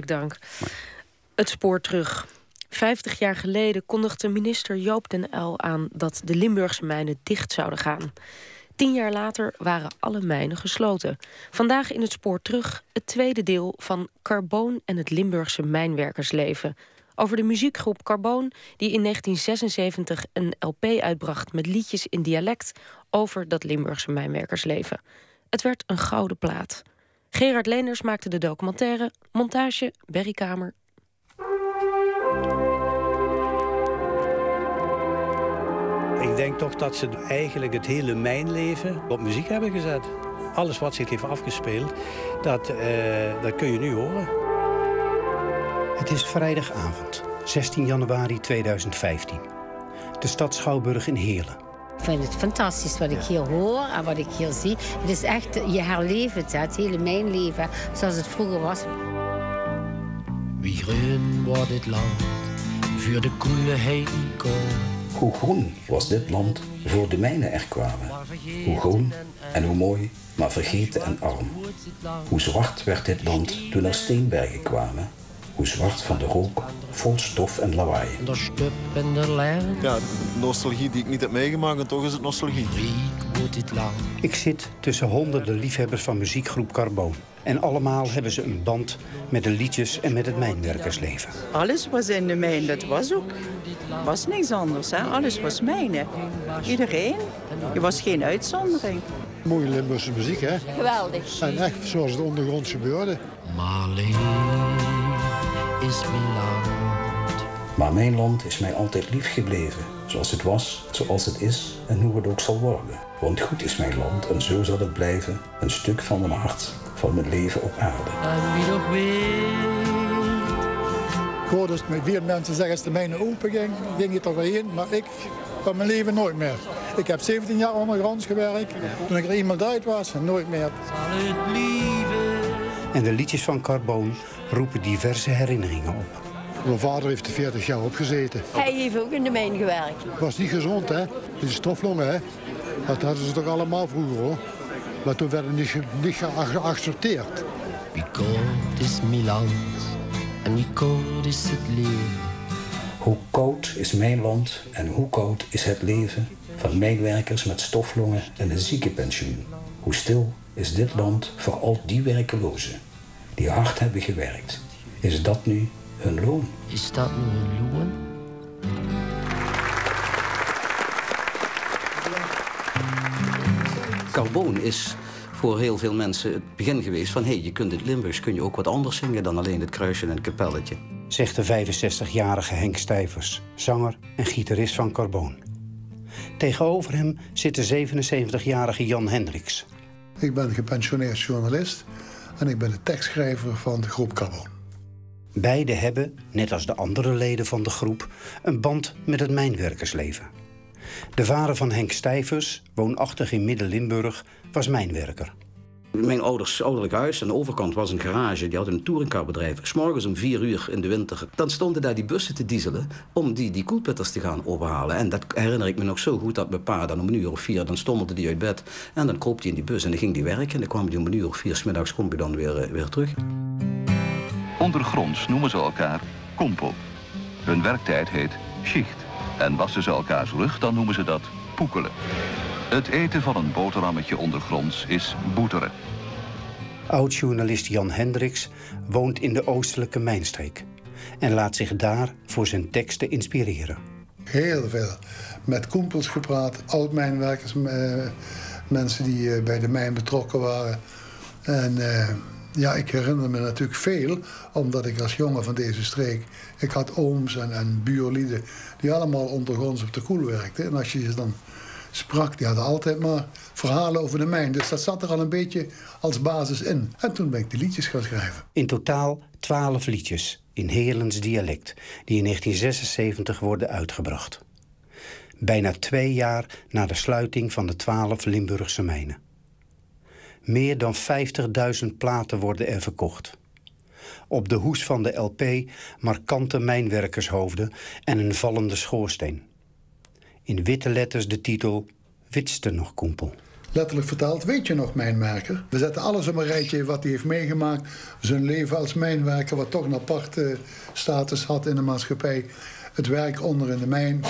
Dank. Het spoor terug. Vijftig jaar geleden kondigde minister Joop den Uyl aan... dat de Limburgse mijnen dicht zouden gaan. Tien jaar later waren alle mijnen gesloten. Vandaag in het spoor terug het tweede deel van Carboon en het Limburgse mijnwerkersleven. Over de muziekgroep Carboon die in 1976 een LP uitbracht... met liedjes in dialect over dat Limburgse mijnwerkersleven. Het werd een gouden plaat. Gerard Leners maakte de documentaire. Montage Berry Kamer. Ik denk toch dat ze eigenlijk het hele mijnleven op muziek hebben gezet. Alles wat zich heeft afgespeeld, dat, uh, dat kun je nu horen. Het is vrijdagavond, 16 januari 2015. De stad Schouwburg in Heerlen. Ik vind het fantastisch wat ik hier hoor en wat ik hier zie. Het is echt, je herleeft het, het hele mijn leven zoals het vroeger was. Wie groen wordt dit land voor de groene heenkomen. Hoe groen was dit land voor de mijnen er kwamen? Hoe groen en hoe mooi, maar vergeten en arm. Hoe zwart werd dit land toen er steenbergen kwamen? Hoe zwart van de rook, vol stof en lawaai. De stup en de lijn. Ja, nostalgie die ik niet heb meegemaakt en toch is het nostalgie. Ik zit tussen honderden liefhebbers van muziekgroep Carboon. En allemaal hebben ze een band met de liedjes en met het mijnwerkersleven. Alles was in de mijn, dat was ook. was niks anders, hè? alles was mijne. Iedereen. Je was geen uitzondering. Mooie Limburgse muziek, hè? Geweldig. En echt zoals het ondergronds gebeurde. Marleen is mijn land. Maar mijn land is mij altijd lief gebleven. Zoals het was, zoals het is en hoe het ook zal worden. Want goed is mijn land en zo zal het blijven. Een stuk van mijn hart, van mijn leven op aarde. En wie nog weet. Ik hoorde dus met veel mensen zeggen als de mijnen open ging, ging je toch weer heen. Maar ik van mijn leven nooit meer. Ik heb 17 jaar ondergronds gewerkt. Toen ik er iemand uit was, nooit meer. Zal het blijven. En de liedjes van Carboon roepen diverse herinneringen op. Mijn vader heeft er 40 jaar opgezeten. Hij heeft ook in de mijn gewerkt. Was niet gezond, hè? Die stoflongen, hè? Dat hadden ze toch allemaal vroeger, hoor. Maar toen werden niet, niet ge- geaccepteerd. Wie koud is mijn land. En wie koud is het leven. Hoe koud is mijn land en hoe koud is het leven van mijnwerkers met stoflongen en een ziekenpensioen. Hoe stil is dit land voor al die werkelozen die hard hebben gewerkt. Is dat nu hun loon? Is dat nu een loon? Carboon is voor heel veel mensen het begin geweest van... hé, hey, je kunt het Limburgs kun je ook wat anders zingen dan alleen het kruisje en het kapelletje. Zegt de 65-jarige Henk Stijvers, zanger en gitarist van Carboon. Tegenover hem zit de 77-jarige Jan Hendricks. Ik ben gepensioneerd journalist en ik ben de tekstschrijver van de groep Carbon. Beide hebben, net als de andere leden van de groep, een band met het mijnwerkersleven. De vader van Henk Stijvers, woonachtig in Midden-Limburg, was mijnwerker. Mijn ouders ouderlijk huis, aan de overkant was een garage. Die hadden een touringcarbedrijf. S'morgens om vier uur in de winter. Dan stonden daar die bussen te dieselen om die, die koelpitters te gaan overhalen. En dat herinner ik me nog zo goed dat mijn pa dan om een uur of vier... dan stommelde die uit bed en dan kroop hij in die bus en dan ging die werken. En dan kwam hij om een uur of vier, smiddags kwam hij dan weer, eh, weer terug. Ondergronds noemen ze elkaar kompel. Hun werktijd heet schicht. En wassen ze elkaars rug, dan noemen ze dat poekelen. Het eten van een boterhammetje ondergronds is boeteren. Oud-journalist Jan Hendricks woont in de oostelijke mijnstreek... en laat zich daar voor zijn teksten inspireren. Heel veel. Met koempels gepraat, oud-mijnwerkers, eh, mensen die eh, bij de mijn betrokken waren. En eh, ja, ik herinner me natuurlijk veel, omdat ik als jongen van deze streek... ik had ooms en, en buurlieden die allemaal ondergronds op de koel werkten. En als je ze dan sprak, die hadden altijd maar verhalen over de mijn. Dus dat zat er al een beetje als basis in. En toen ben ik die liedjes gaan schrijven. In totaal twaalf liedjes in Heerlens dialect... die in 1976 worden uitgebracht. Bijna twee jaar na de sluiting van de twaalf Limburgse mijnen. Meer dan 50.000 platen worden er verkocht. Op de hoes van de LP markante mijnwerkershoofden en een vallende schoorsteen. In witte letters de titel Witste nog koempel. letterlijk vertaald, weet je nog mijnwerker? We zetten alles op een rijtje wat hij heeft meegemaakt. Zijn leven als mijnwerker, wat toch een aparte status had in de maatschappij. Het werk onder in de mijn,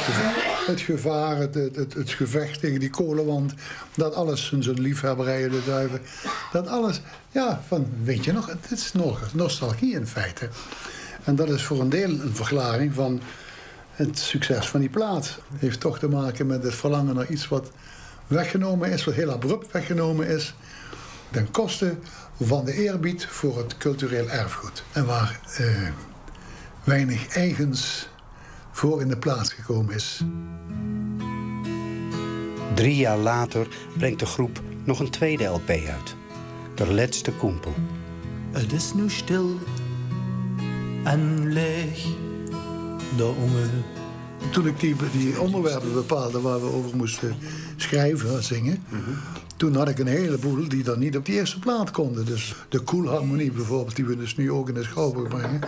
het gevaar, het, het, het, gevecht tegen die kolenwand. Dat alles, zijn liefhebberijen, de duiven. Dat alles, ja, van, weet je nog, het is nog nostalgie in feite. En dat is voor een deel een verklaring van het succes van die plaat. Heeft toch te maken met het verlangen naar iets wat weggenomen is, wat heel abrupt weggenomen is, ten koste van de eerbied voor het cultureel erfgoed. En waar eh, weinig eigens voor in de plaats gekomen is. Drie jaar later brengt de groep nog een tweede LP uit. De laatste koempel. Het is nu stil en leeg, de toen ik die, onderwerpen bepaalde waar we over moesten schrijven, zingen. Toen had ik een heleboel die dan niet op die eerste plaat konden. Dus de Koelharmonie bijvoorbeeld, die we dus nu ook in de Schouwburg brengen.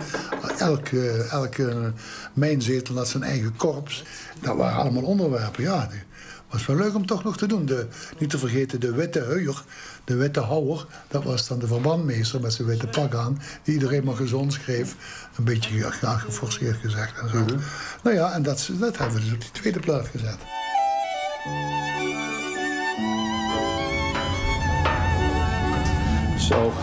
Elke, elke mijnzetel had zijn eigen korps. Dat waren allemaal onderwerpen, ja was wel leuk om toch nog te doen. De, niet te vergeten de witte heuer, de witte houwer. Dat was dan de verbandmeester met zijn witte pak aan. Die iedereen maar gezond schreef. Een beetje graag geforceerd gezegd en zo. Mhm. Nou ja, en dat, dat hebben we dus op die tweede plaat gezet. Zo.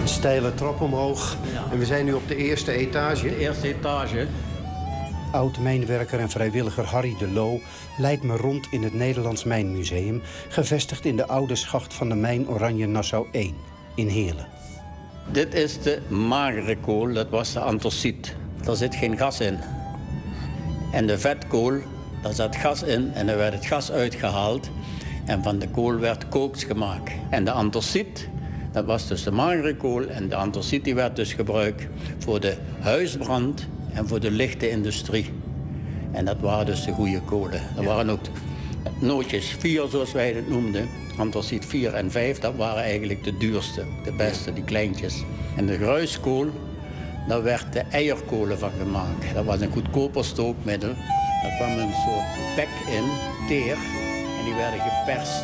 Een steile trap omhoog. En we zijn nu op de eerste etage. De eerste etage. Oud-mijnwerker en vrijwilliger Harry de Loo leidt me rond in het Nederlands Mijnmuseum, gevestigd in de oude schacht van de mijn Oranje Nassau 1 in Heerlen. Dit is de magere kool, dat was de anthraciet. Daar zit geen gas in. En de vetkool, daar zat gas in en dan werd het gas uitgehaald. En van de kool werd kooks gemaakt. En de anthraciet, dat was dus de magere kool. En de anthraciet die werd dus gebruikt voor de huisbrand en voor de lichte industrie. En dat waren dus de goede kolen. Er waren ook nootjes 4, zoals wij het noemden. Antraciet 4 en 5, dat waren eigenlijk de duurste, de beste, die kleintjes. En de gruiskool, daar werd de eierkolen van gemaakt. Dat was een goedkoper stookmiddel. Daar kwam een soort bek in, teer, en die werden geperst.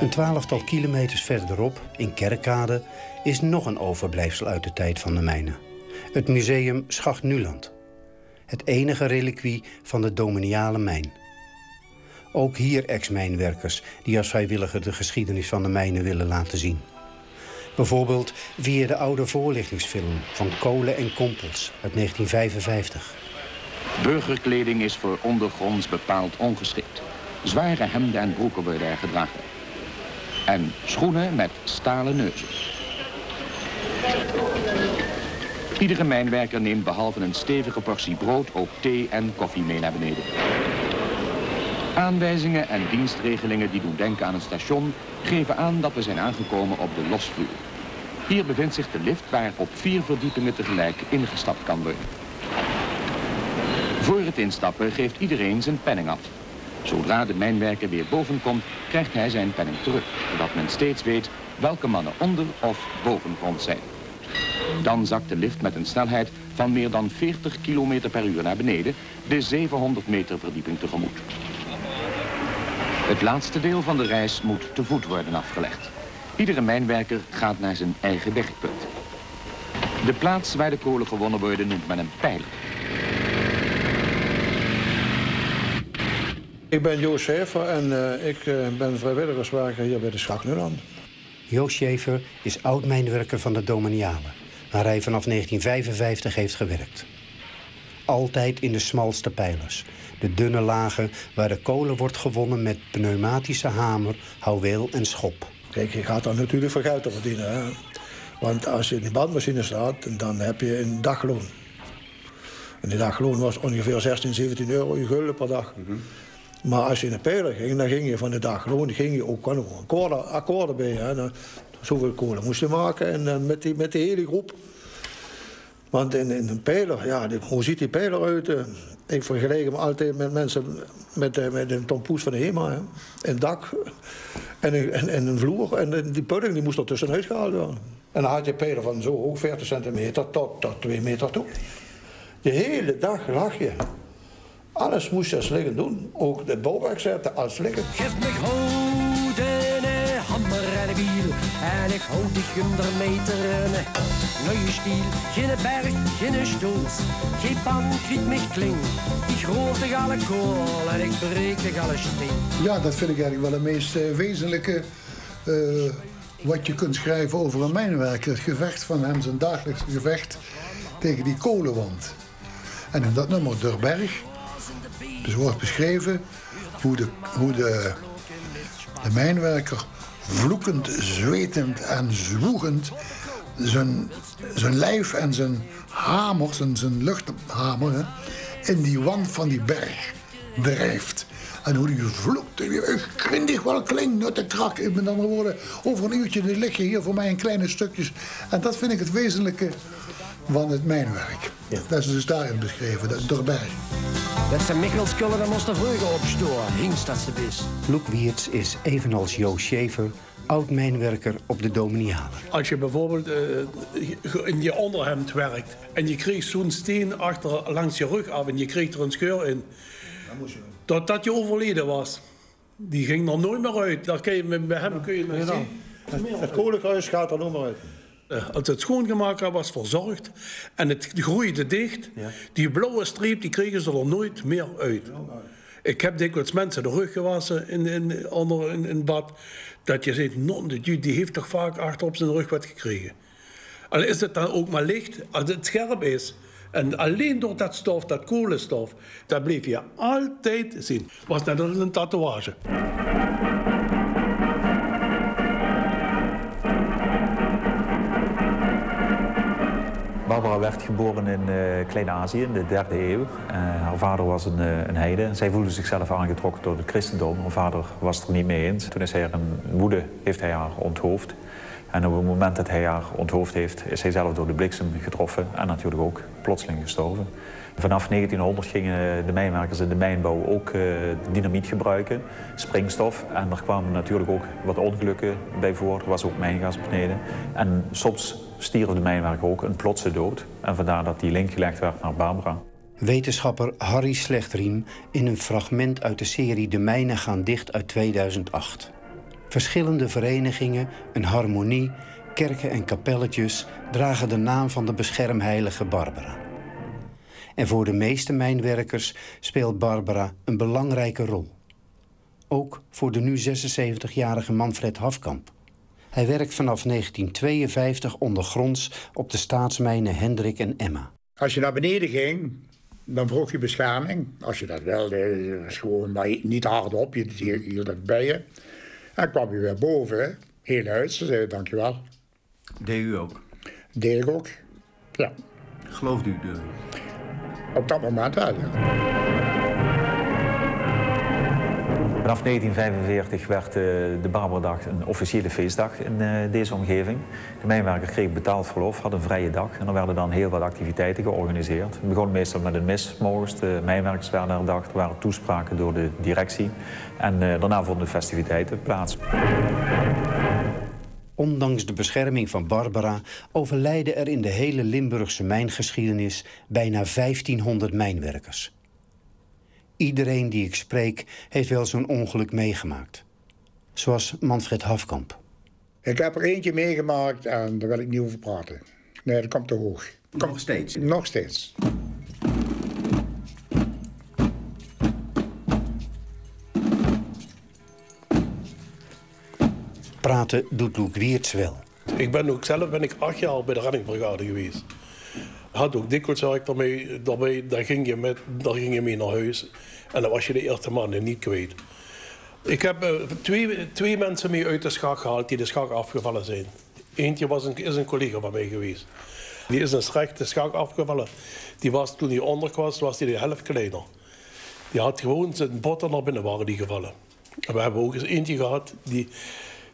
Een twaalftal kilometers verderop, in Kerkade, is nog een overblijfsel uit de tijd van de mijnen. Het museum Schacht Nuland. Het enige reliquie van de dominiale mijn. Ook hier ex-mijnwerkers die als vrijwilliger de geschiedenis van de mijnen willen laten zien. Bijvoorbeeld via de oude voorlichtingsfilm van Kolen en Kompels uit 1955. Burgerkleding is voor ondergronds bepaald ongeschikt. Zware hemden en broeken worden er gedragen. En schoenen met stalen neuzen. Iedere mijnwerker neemt behalve een stevige portie brood ook thee en koffie mee naar beneden. Aanwijzingen en dienstregelingen die doen denken aan een station geven aan dat we zijn aangekomen op de losvloer. Hier bevindt zich de lift waar op vier verdiepingen tegelijk ingestapt kan worden. Voor het instappen geeft iedereen zijn penning af. Zodra de mijnwerker weer boven komt, krijgt hij zijn penning terug, zodat men steeds weet welke mannen onder of boven grond zijn. Dan zakt de lift met een snelheid van meer dan 40 km per uur naar beneden, de 700 meter verdieping tegemoet. Het laatste deel van de reis moet te voet worden afgelegd. Iedere mijnwerker gaat naar zijn eigen werkpunt. De plaats waar de kolen gewonnen worden noemt men een pijler. Ik ben Joost Schäfer en uh, ik uh, ben vrijwilligerswerker hier bij de Schak Nuland. Joost Schäfer is oud-mijnwerker van de Dominialen waar hij vanaf 1955 heeft gewerkt. Altijd in de smalste pijlers, de dunne lagen waar de kolen wordt gewonnen met pneumatische hamer, houweel en schop. Kijk, je gaat dan natuurlijk veel geld te verdienen. Hè? Want als je in de bandmachine staat, dan heb je een dagloon. En die dagloon was ongeveer 16, 17 euro je gulden per dag. Mhm. Maar als je in de pijler ging, dan ging je van de dagloon ging je ook akkoorden, akkoorden bij. Hè? Dan, zoveel kolen moest je maken en uh, met, die, met die hele groep. Want in, in een pijler, ja, hoe ziet die pijler uit? Uh, ik vergelijk hem altijd met mensen met, uh, met een tompoes van de HEMA. Hè. Een dak en een, en, en een vloer. En die pudding die moest er tussenuit gehaald worden. En dan had je pijler van zo hoog, 40 centimeter, tot, tot 2 meter toe. De hele dag lag je Alles moest je als liggen doen. Ook de bouwwerk zetten als liggen. Geef me hammer en wiel. En ik hou die meter en Neue stiel. Geen berg, geen stoels. Geen pan, me kling. Ik groot de alle kool en ik breek de alle steen. Ja, dat vind ik eigenlijk wel het meest eh, wezenlijke... eh, wat je kunt schrijven over een mijnwerker. Het gevecht van hem, zijn dagelijkse gevecht tegen die kolenwand. En in dat nummer Durberg dus wordt beschreven hoe de, hoe de, de mijnwerker vloekend, zwetend en zwoegend zijn, zijn lijf en zijn hamer, zijn, zijn luchthamer, hè, in die wand van die berg drijft. En hoe die vloekt. Ik grindig wel klinkt uit de krak. Andere woorden, over een uurtje lig je hier voor mij in kleine stukjes. En dat vind ik het wezenlijke van het mijnwerk. Dat is dus daarin beschreven, dat Durberg. Dat ze Michels kullen, dan moest de vreugde opstoren. Hingst dat ze bis. Loek Wiertz is evenals Joost Schever oud-mijnwerker op de Dominianen. Als je bijvoorbeeld eh, in je onderhemd werkt en je kreeg zo'n steen achter langs je rug af en je kreeg er een scheur in, totdat je overleden was. Die ging er nooit meer uit. Daar kun je, met hem kun je zien. Het kolenkruis gaat er nog maar uit. Eh, Als het schoongemaakt was verzorgd en het groeide dicht, die blauwe streep die kregen ze er nooit meer uit. Ik heb dikwijls mensen de rug gewassen in, in, onder, in, in bad. Dat je zegt, non, die, die heeft toch vaak achter op zijn rug wat gekregen. Al is het dan ook maar licht, als het scherp is. En alleen door dat stof, dat kolenstof, dat bleef je altijd zien. Was net als een tatoeage. Barbara werd geboren in eh Klein-Azië in de derde eeuw. Eh, haar vader was een, eh, een heide. Zij voelde zichzelf aangetrokken door het christendom. Haar vader was er niet mee eens. Toen is hij haar een woede, heeft hij haar onthoofd. En op het moment dat hij haar onthoofd heeft, is hij zelf door de bliksem getroffen. En natuurlijk ook plotseling gestorven. Vanaf 1900 gingen de mijnwerkers in de mijnbouw ook dynamiet gebruiken, springstof. En er kwamen natuurlijk ook wat ongelukken bij voor. Er was ook mijngas beneden. En soms stierf de mijnwerker ook een plotse dood. En vandaar dat die link gelegd werd naar Barbara. Wetenschapper Harry Slechtriem in een fragment uit de serie De Mijnen gaan dicht uit 2008. Verschillende verenigingen, een harmonie, kerken en kapelletjes dragen de naam van de beschermheilige Barbara. En voor de meeste mijnwerkers speelt Barbara een belangrijke rol. Ook voor de nu 76-jarige Manfred Hafkamp. Hij werkt vanaf 1952 ondergronds op de staatsmijnen Hendrik en Emma. Als je naar beneden ging, dan vroeg je bescherming. Als je dat wilde, was gewoon maar niet hardop, je je hield het bij je. En dan kwam je weer boven, heel uit, ze zeiden dankjewel. Deed u ook? Deed ik ook, ja. Gelooft u de... Op dat moment wel, ja. Vanaf 1945 werd eh, de Barbaradag een officiële feestdag in eh, deze omgeving. De mijnwerker kreeg betaald verlof, had een vrije dag en er werden dan heel wat activiteiten georganiseerd. Het begon meestal met een mis morgens, de mijnwerkers werden herdacht, er waren toespraken door de directie en eh, daarna vonden de festiviteiten plaats. Ondanks de bescherming van Barbara overlijden er in de hele Limburgse mijngeschiedenis bijna 1500 mijnwerkers. Iedereen die ik spreek heeft wel zo'n ongeluk meegemaakt. Zoals Manfred Hafkamp. Ik heb er eentje meegemaakt en daar wil ik niet over praten. Nee, dat komt te hoog. Nog steeds? Nog steeds. Praten doet Loek Wiertz wel. Ik ben ook zelf ben ik acht jaar bij de reddingbrigade geweest. Had ook dikwijls ik daarmee, daar, ging je met, daar ging je mee naar huis. En dan was je de eerste man en niet kwijt. Ik heb eh, twee, twee mensen mee uit de schak gehaald die de schak afgevallen zijn. Eentje was een, is een collega van mij geweest. Die is een slecht de schak afgevallen. Die was, toen hij onder was, was hij de helft kleiner. Die had gewoon zijn botten naar binnen waren die gevallen. En we hebben ook eens eentje gehad die,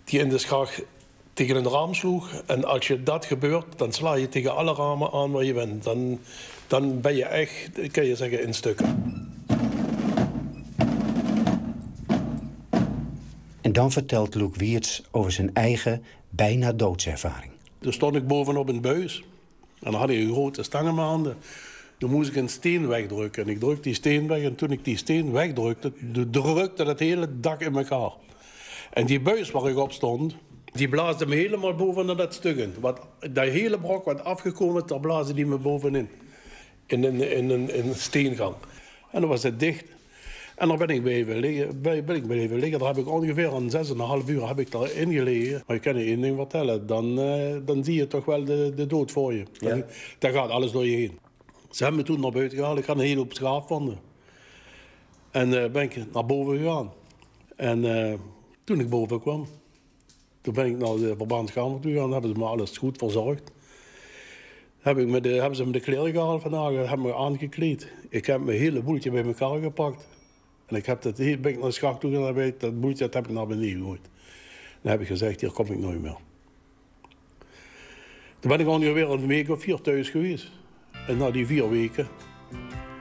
die in de schak tegen een raam sloeg. En als je dat gebeurt, dan sla je tegen alle ramen aan waar je bent. Dan, dan ben je echt, kan je zeggen, in stukken. En dan vertelt Loek Wiertz over zijn eigen bijna doodservaring. Toen stond ik bovenop een buis. En dan had ik een grote stang in mijn handen. Toen moest ik een steen wegdrukken. En ik drukte die steen weg. En toen ik die steen wegdrukte, drukte het hele dak in elkaar. En die buis waar ik op stond, die blaasde me helemaal boven dat stuk in. Wat, dat hele brok wat afgekomen, daar blaasde die me bovenin. In een, in, een, in een steengang. En dan was het dicht. En dan ben ik blijven liggen. Ben, ben ik blijven liggen. Daar heb ik ongeveer een 6,5 uur heb ik daarin gelegen. Maar ik kan je één ding vertellen. Dan, eh, dan zie je toch wel de, de dood voor je. Dan, dan gaat alles door je heen. Ze hebben me toen naar buiten gehaald. Ik had een hele hoop schaafwanden. En eh, ben ik naar boven gegaan. En eh, toen ik boven kwam, toen ben ik naar de verbandskamer toe gegaan. Hebben ze me alles goed verzorgd. Heb ik de, hebben ze me de kleren gehaald vandaag, hebben me aangekleed. Ik heb mijn hele boeltje bij elkaar gepakt. En ik heb dat, hier ben ik naar de schacht toe gegaan, dat boeltje dat heb ik naar beneden gegooid. Dan heb ik gezegd, hier kom ik nooit meer. Toen ben ik ongeveer een week of vier thuis geweest. En na die vier weken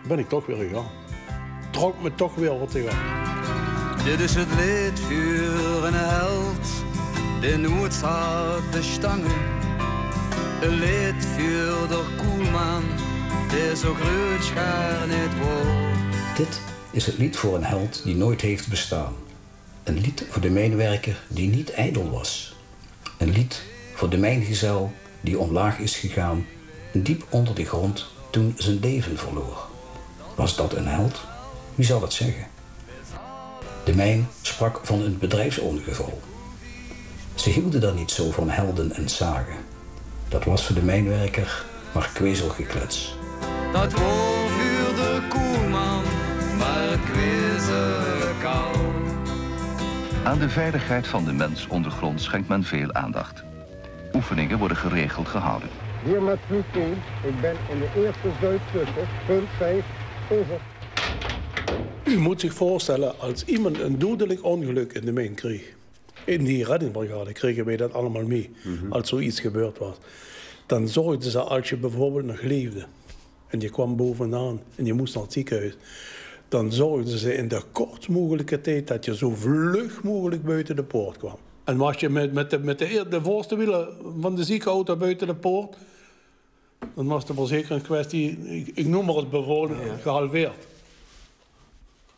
ben ik toch weer gegaan. Trok me toch weer wat te gaan. Dit is het held, staat te stangen. Een lied voor de koelman, die zo groot schaar niet. Dit is het lied voor een held die nooit heeft bestaan. Een lied voor de mijnwerker die niet ijdel was. Een lied voor de mijngezel die omlaag is gegaan, diep onder de grond toen zijn leven verloor. Was dat een held? Wie zal het zeggen? De mijn sprak van een bedrijfsongeval. Ze hielden dan niet zo van helden en zagen. Dat was voor de mijnwerker maar kwezelgeklets. Dat voor de koelman, maar kwezel Aan de veiligheid van de mens ondergrond schenkt men veel aandacht. Oefeningen worden geregeld gehouden. Hier met Pluton. Ik ben in de eerste Zuidtussen. Punt 5. Over. U moet zich voorstellen, als iemand een dodelijk ongeluk in de mijn kreeg. In die reddingbrigade kregen wij dat allemaal mee, als zoiets gebeurd was. Dan zorgden ze, als je bijvoorbeeld nog leefde en je kwam bovenaan en je moest naar het ziekenhuis, dan zorgden ze in de kortst mogelijke tijd dat je zo vlug mogelijk buiten de poort kwam. En was je met, met, de, met de, de voorste wielen van de ziekenauto buiten de poort, dan was de verzekeringskwestie, ik, ik noem maar het bijvoorbeeld, gehalveerd.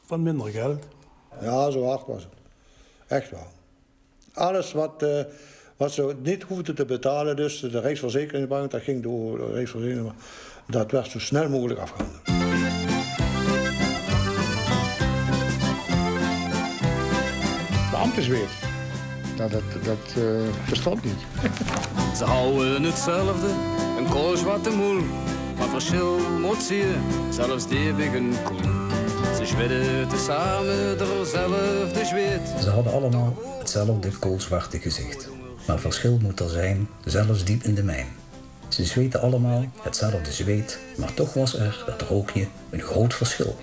Van minder geld. Ja, zo hard was het. Echt wel. Alles wat, eh, wat ze niet hoefden te betalen, dus de Rijksverzekeringsbank, dat ging door de Rijksverzekeringsbank, dat werd zo snel mogelijk afgehandeld. Beambtensweer. Nou, dat, dat eh, bestond niet. Ze houden hetzelfde, een koos wat de moel. Maar verschil moet zie je, zelfs die eeuwigen koel. Ze zwitten tezamen dezelfde zweet. Ze hadden allemaal hetzelfde koolzwarte gezicht. Maar verschil moet er zijn, zelfs diep in de mijn. Ze zweten allemaal hetzelfde zweet, maar toch was er, dat rookje, een groot verschil.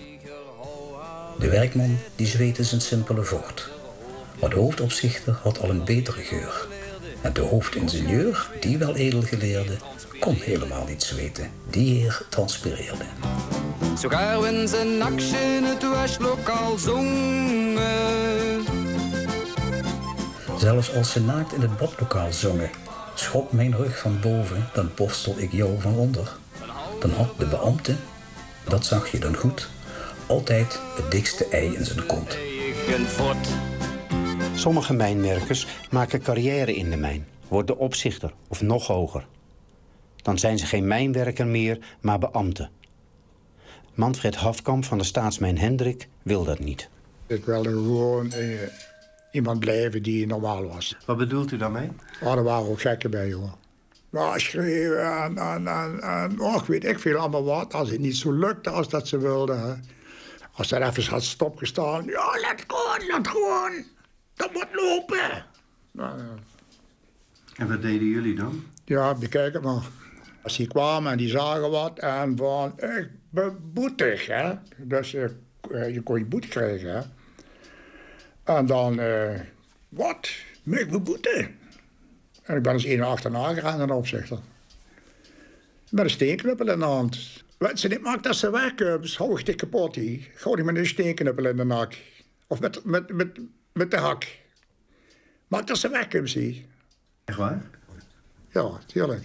De werkman die zweette zijn simpele voort. Maar de hoofdopzichter had al een betere geur. En de hoofdingenieur, die wel edelgeleerde, kon helemaal niet zweten. Die heer transpireerde. Sogar ze nachts in het westlokaal zongen. Zelfs als ze naakt in het badlokaal zongen, schop mijn rug van boven, dan borstel ik jou van onder. Dan had de beambte, dat zag je dan goed, altijd het dikste ei in zijn kont. Een. Sommige mijnwerkers maken carrière in de mijn, worden opzichter of nog hoger. Dan zijn ze geen mijnwerker meer, maar beambte. Manfred Hafkamp van de staatsmijn Hendrik wil dat niet. Ik wilde gewoon eh, iemand blijven die normaal was. Wat bedoelt u daarmee? Oh, er waren ook gekken bij, hoor. Ja, schreeuwen en, en, en, oh, weet ik veel allemaal wat. Als het niet zo lukte als dat ze wilden. Hè. Als er even had stopgestaan. Ja, laat gewoon, laat gewoon. Dat moet lopen. Nou, ja. En wat deden jullie dan? Ja, bekijk het maar. Als die kwamen en die zagen wat en van, ik ben boetig, hè. Dus je, eh, je kon je boete krijgen, hè. En dan, eh, wat? Ik ben boete? En ik ben eens één achterna gegaan naar de opzichter. Met een steenknuppel in de hand. Wat ze niet maakt als ze wegkomen, hou ik dit kapot. Gooi die met een steenknuppel in de nak. Of met, met, met, met de hak. Maak dat ze wegkomen, zie. Echt waar? Ja, tuurlijk.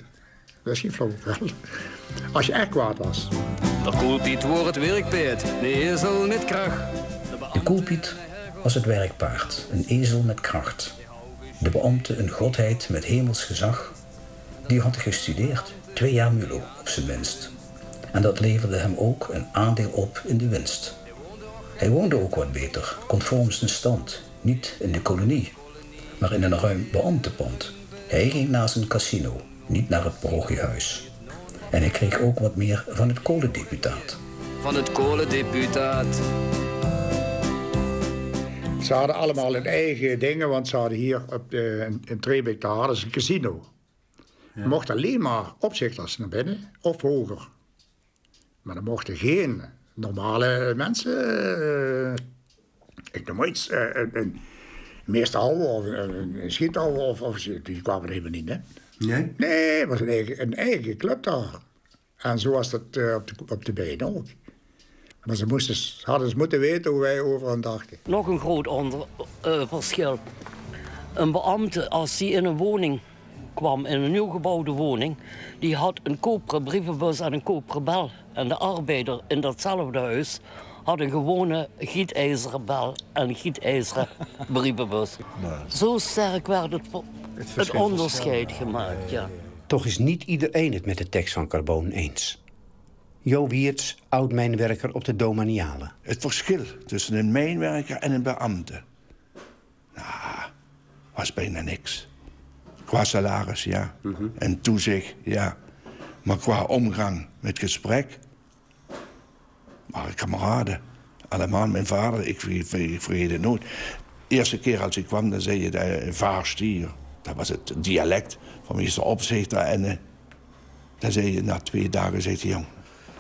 Dat is geen flauwekul. Als je echt kwaad was. De koelpiet wordt het werkpeet, de ezel met kracht. De koelpiet was het werkpaard, een ezel met kracht. De beambte een godheid met hemels gezag. Die had gestudeerd, twee jaar mulo op zijn minst. En dat leverde hem ook een aandeel op in de winst. Hij woonde ook wat beter, conform zijn stand. Niet in de kolonie, maar in een ruim beambtepand. Hij ging naar zijn casino, niet naar het parochiehuis. En hij kreeg ook wat meer van het kolendeputaat. Van het kolendeputaat. Ze hadden allemaal hun eigen dingen, want ze hadden hier op de, in, in Trebeek, daar hadden ze een casino. Je mocht alleen maar opzichters naar binnen of hoger. Maar er mochten geen normale mensen, uh, ik noem maar iets, uh, een, een meestal of een, een schiethouwer of, of die kwamen er helemaal niet, hè? Nee? Nee, het was een eigen, een eigen club daar. En zo was dat uh, op, de, op de been ook. Maar ze, moesten, ze hadden ze moeten weten hoe wij over hen dachten. Nog een groot onder, uh, verschil. Een beambte, als hij in een woning kwam, in een nieuw gebouwde woning... die had een koperen brievenbus en een koperen bel. En de arbeider in datzelfde huis had een gewone gietijzeren bel en een gietijzeren brievenbus. Zo sterk werd het, het, het onderscheid gemaakt, ja. Toch is niet iedereen het met de tekst van Carboon eens. Jo Wiertz, oud-mijnwerker op de Domaniale. Het verschil tussen een mijnwerker en een beambte... Nou, was bijna niks. Qua salaris, ja. En toezicht, ja. Maar qua omgang met gesprek... waren kameraden. Allemaal mijn vader, ik vergeet het nooit. De eerste keer als ik kwam, dan zei je de vaarstier. Dat was het dialect van meester opzichter. En uh, dan zei je na twee dagen, zegt hij, jong,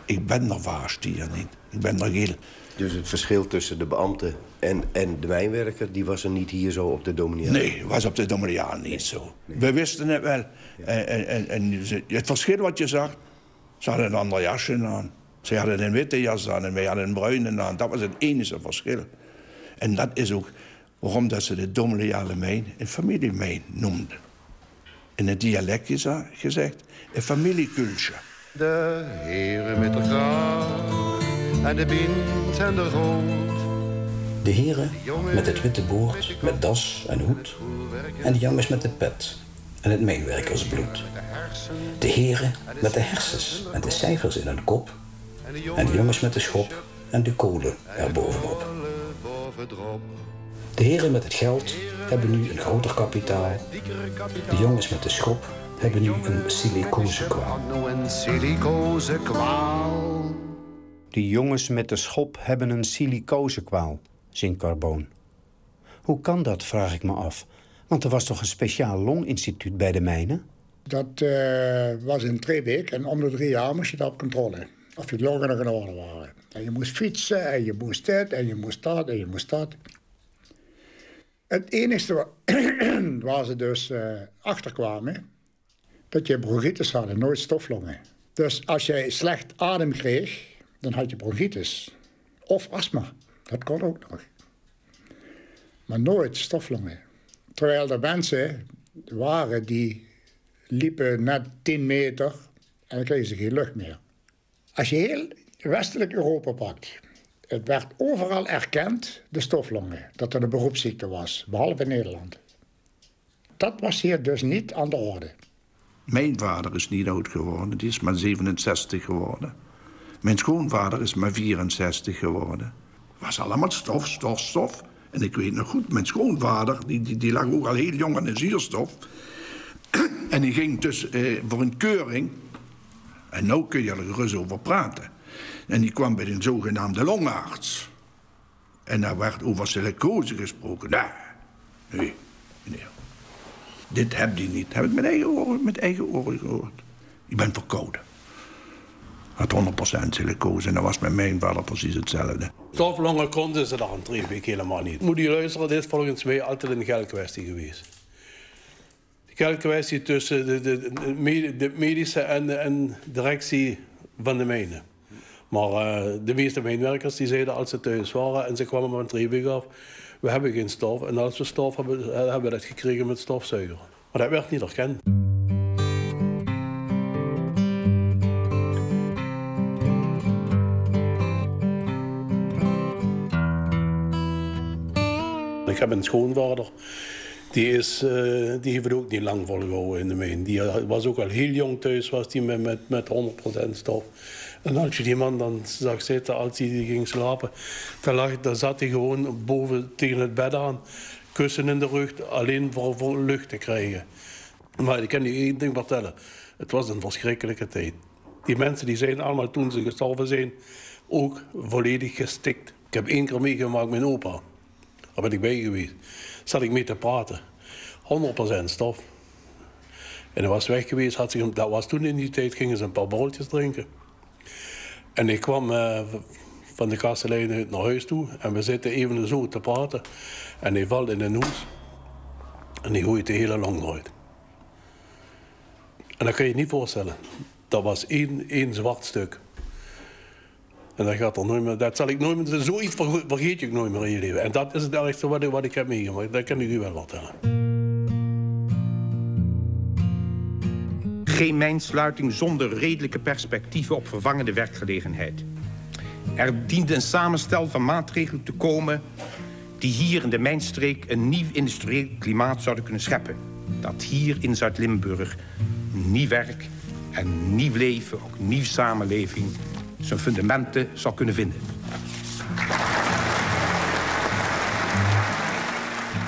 ik ben er vaarstier niet. Ik ben er heel... Dus het verschil tussen de beambte en, en de mijnwerker... die was er niet hier zo op de Dominiaan? Nee, was op de Dominiaan niet zo. We wisten het wel. En, en, en, het verschil wat je zag... ze hadden een ander jasje aan. Ze hadden een witte jas aan en wij hadden een bruine aan. Dat was het enige verschil. En dat is ook waarom dat ze de Dominiale mijn een familiemijn noemden. In het dialect is gezegd een familiekultje. De heren met de graag en de bint en de rood. De heren met het witte boord, met das en hoed. En de jongens met de pet en het mijnwerkersbloed. De heren met de hersens en de cijfers in hun kop. En de jongens met de schop en de kolen erbovenop. De heren met het geld hebben nu een groter kapitaal. De jongens met de schop hebben nu een silicozekwaal. De jongens met de schop hebben een silicozekwaal, zingt Carboon. Hoe kan dat, vraag ik me af. Want er was toch een speciaal longinstituut bij de mijnen? Dat uh, was in Trebeek en om de drie jaar moest je dat op controle. Of je longen nog in orde waren. En je moest fietsen en je moest dit en je moest dat en je moest dat. Het enige waar ze dus uh, achter kwamen, dat je bronchitis had en nooit stoflongen. Dus als jij slecht adem kreeg, dan had je bronchitis. Of astma, dat kon ook nog. Maar nooit stoflongen. Terwijl er mensen waren die liepen net 10 meter en dan kregen ze geen lucht meer. Als je heel westelijk Europa pakt, het werd overal erkend, de stoflongen, dat er een beroepsziekte was, behalve in Nederland. Dat was hier dus niet aan de orde. Mijn vader is niet oud geworden, die is maar 67 geworden. Mijn schoonvader is maar 64 geworden. Was allemaal stof, stof, stof. En ik weet nog goed, mijn schoonvader, die, die, die lag ook al heel jong aan de zuurstof. en die ging dus eh, voor een keuring. En nou kun je er gerust over praten. En die kwam bij een zogenaamde longarts. En daar werd over silicose gesproken. Nee, nee, meneer. Dit heb je niet. Heb ik met eigen oren, met eigen oren gehoord. Ik ben verkouden. Had 100% silicose en dat was met mijn vader precies hetzelfde. Stoflongen konden ze daar drie weken helemaal niet. Moet je luisteren, dit is volgens mij altijd een geldkwestie geweest. De geldkwestie tussen de, de, de medische en de directie van de mijnen. Maar uh, de meeste mijnwerkers die zeiden als ze thuis waren en ze kwamen van Triebig af, we hebben geen stof. En als we stof hebben, eh, hebben we dat gekregen met stofzuiger. Maar dat werd niet erkend. Ik heb een schoonvader. Die, is, eh, die heeft het ook niet lang volgehouden in de Mijn. Die eh, was ook al heel jong thuis, was die met, met, met 100% stof. En als je die man dan zag zitten, als hij ging slapen, dan, lag, zat hij gewoon boven tegen het bed aan. Kussen in de rug, alleen voor, lucht te krijgen. Maar ik kan je één ding vertellen. Het was een verschrikkelijke tijd. Die mensen die zijn allemaal toen ze gestorven zijn, ook volledig gestikt. Ik heb één keer meegemaakt met opa. Daar ben ik bij geweest. Zat ik mee te praten. 100% stof. En hij was weg geweest. Had zich, dat was toen in die tijd, gingen ze een paar borreltjes drinken. En ik kwam uh, van de kastelein naar huis toe. En we zitten even zo te praten. En hij valt in een hoes. En hij gooit de hele long eruit. En dat kan je je niet voorstellen. Dat was één, één zwart stuk. En dat gaat er nooit meer. Dat zal ik nooit meer. Zoiets vergeet je nooit meer in je leven. En dat is het ergste wat ik, wat ik heb meegemaakt. Dat kan ik u wel vertellen. Geen mijnsluiting zonder redelijke perspectieven op vervangende werkgelegenheid. Er diende een samenstel van maatregelen te komen die hier in de mijnstreek een nieuw industrieel klimaat zouden kunnen scheppen. Dat hier in Zuid-Limburg nieuw werk en nieuw leven, ook nieuw samenleving, zijn fundamenten zal kunnen vinden.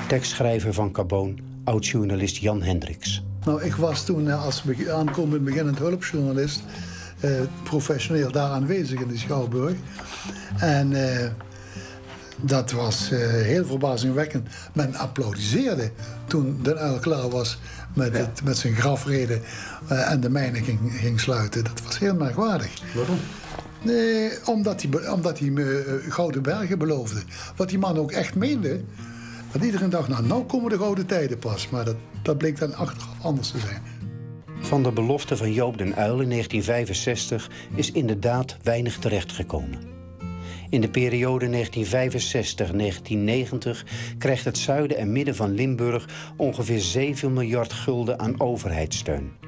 Tekstschrijver van Carbon, oud-journalist Jan Hendricks. Nou, ik was toen eh, als aankomend beginnend hulpjournalist... Eh, professioneel daar aanwezig in de Schouwburg. En eh, dat was eh, heel verbazingwekkend. Men applaudisseerde toen de uil klaar was met, het, met zijn grafreden uh, en de mijnen ging, ging sluiten. Dat was heel merkwaardig. Waarom? Nee, omdat hij, omdat hij me uh, gouden bergen beloofde. Wat die man ook echt meende. Dat iedereen dacht, nou, nou komen de gouden tijden pas. Maar dat, dat bleek dan achteraf anders te zijn. Van de belofte van Joop den Uyl in 1965 is inderdaad weinig terechtgekomen. In de periode 1965-1990 krijgt het zuiden en midden van Limburg ongeveer 7 miljard gulden aan overheidssteun.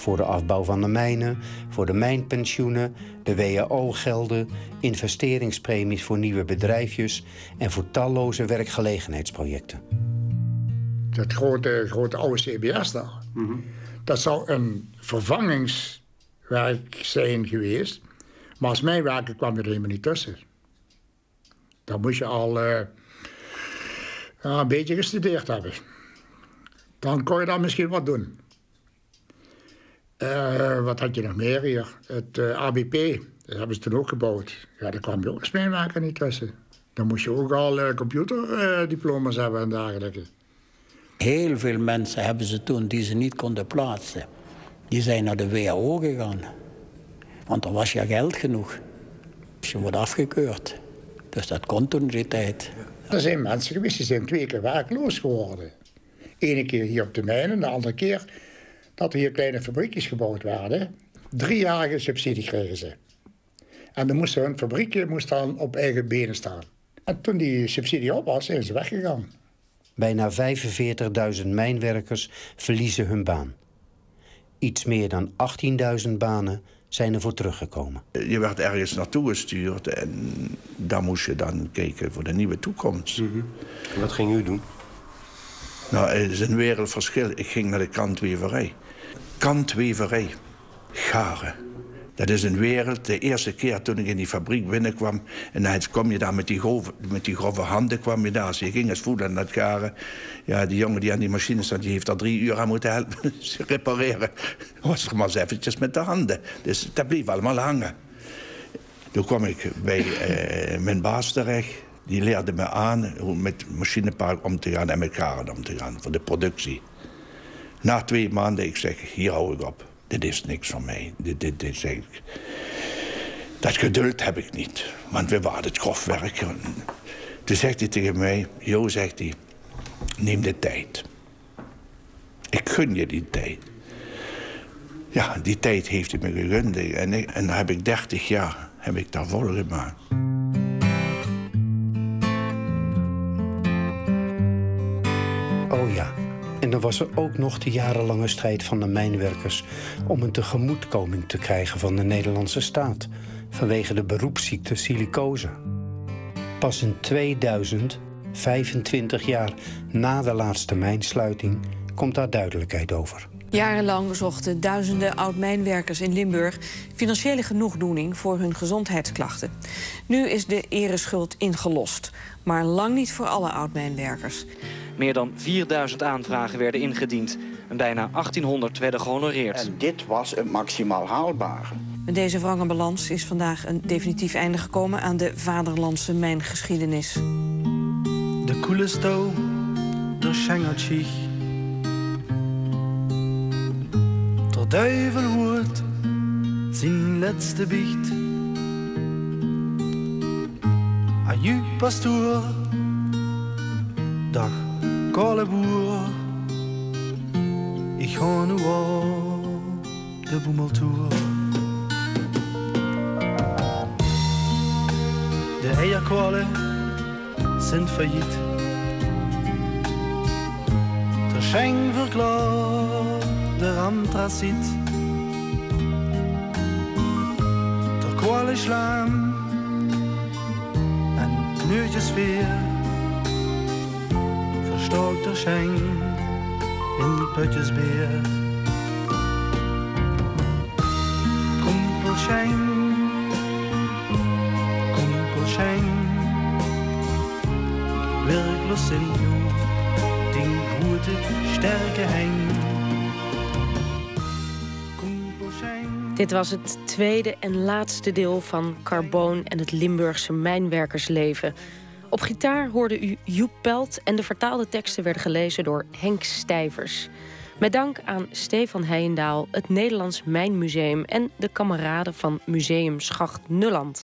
Voor de afbouw van de mijnen, voor de mijnpensioenen, de WHO-gelden, investeringspremies voor nieuwe bedrijfjes en voor talloze werkgelegenheidsprojecten. Dat grote, grote oude CBS daar, dat zou een vervangingswerk zijn geweest. Maar als mijn werken kwam er helemaal niet tussen. Dan moest je al uh, ja, een beetje gestudeerd hebben. Dan kon je dan misschien wat doen. Uh, wat had je nog meer hier? Het uh, eh, ABP, dat hebben ze toen ook gebouwd. Ja, daar kwam je ook smijnwerker niet tussen. Dan moest je ook al computerdiploma's hebben en dergelijke. Heel veel mensen hebben ze toen die ze niet konden plaatsen. Die zijn naar de WHO gegaan. Want dan was je geld genoeg. Dus je wordt afgekeurd. Dus dat kon toen die tijd. Er zijn mensen geweest die zijn twee keer werkloos geworden. Ene keer hier op de mijnen, de andere keer dat er hier kleine fabriekjes gebouwd werden. Driejarige subsidie kregen ze. En dan moest hun fabriekje moest dan op eigen benen staan. En toen die subsidie op was, zijn ze weggegaan. Bijna 45.000 mijnwerkers verliezen hun baan. Iets meer dan 18.000 banen zijn er voor teruggekomen. Je werd ergens naartoe gestuurd en daar moest je dan kijken voor de nieuwe toekomst. Mm Wat ging u doen? Nou, het is een wereldverschil. Ik ging naar de kantweverij. Kantweverij. Garen. Dat is een wereld. De eerste keer toen ik in die fabriek binnenkwam... en dan kom je daar met die, grove, met die grove handen kwam je daar. je ging eens voelen aan dat garen. Ja, die jongen die aan die machine staat... die heeft daar drie uur aan moeten helpen repareren. Was er maar eens eventjes met de handen. Dus dat bleef allemaal hangen. Toen kwam ik bij uh, mijn baas terecht. Die leerde me aan hoe met machinepark om te gaan en met garen om te gaan voor de productie. Na twee maanden, ik zeg, hier hou ik op dit is niks van mij. Dat geduld heb ik niet, want we waren het grofwerk. Toen zegt hij tegen mij, Jo, zegt hij, neem de tijd. Ik gun je die tijd. Ja, die tijd heeft hij me gegund. En, dan heb ik 30 jaar heb ik daar vol gemaakt. Oh ja, en was er ook nog de jarenlange strijd van de mijnwerkers om een tegemoetkoming te krijgen van de Nederlandse staat vanwege de beroepsziekte silicose. Pas in 2000 25 jaar na de laatste mijnsluiting komt daar duidelijkheid over. Jarenlang zochten duizenden oud-mijnwerkers in Limburg financiële genoegdoening voor hun gezondheidsklachten. Nu is de ereschuld ingelost, maar lang niet voor alle oud-mijnwerkers. Meer dan 4000 aanvragen werden ingediend en bijna 1800 werden gehonoreerd. En dit was het maximaal haalbare. Met deze wrange balans is vandaag een definitief einde gekomen aan de vaderlandse mijngeschiedenis. De koele stouw, de schengertjich. Der duivel wordt zijn laatste biecht. Aju, pastoor. Dag, kale boer. Ik ga nu op de boemeltour. De eierkwallen zijn failliet. De schenk verklaart de antraciet. De kwallen slaan en neutjes weer. Verstockt de schenk in putjesbeer. Kumpelschenk, kumpelschenk. Werklos sind nu den gute sterke heng. Dit was het tweede en laatste deel van Carboon en het Limburgse mijnwerkersleven. Op gitaar hoorde u Joep Pelt en de vertaalde teksten werden gelezen door Henk Stijvers. Met dank aan Stefan Heijendaal, het Nederlands Mijnmuseum en de kameraden van Museum Schacht.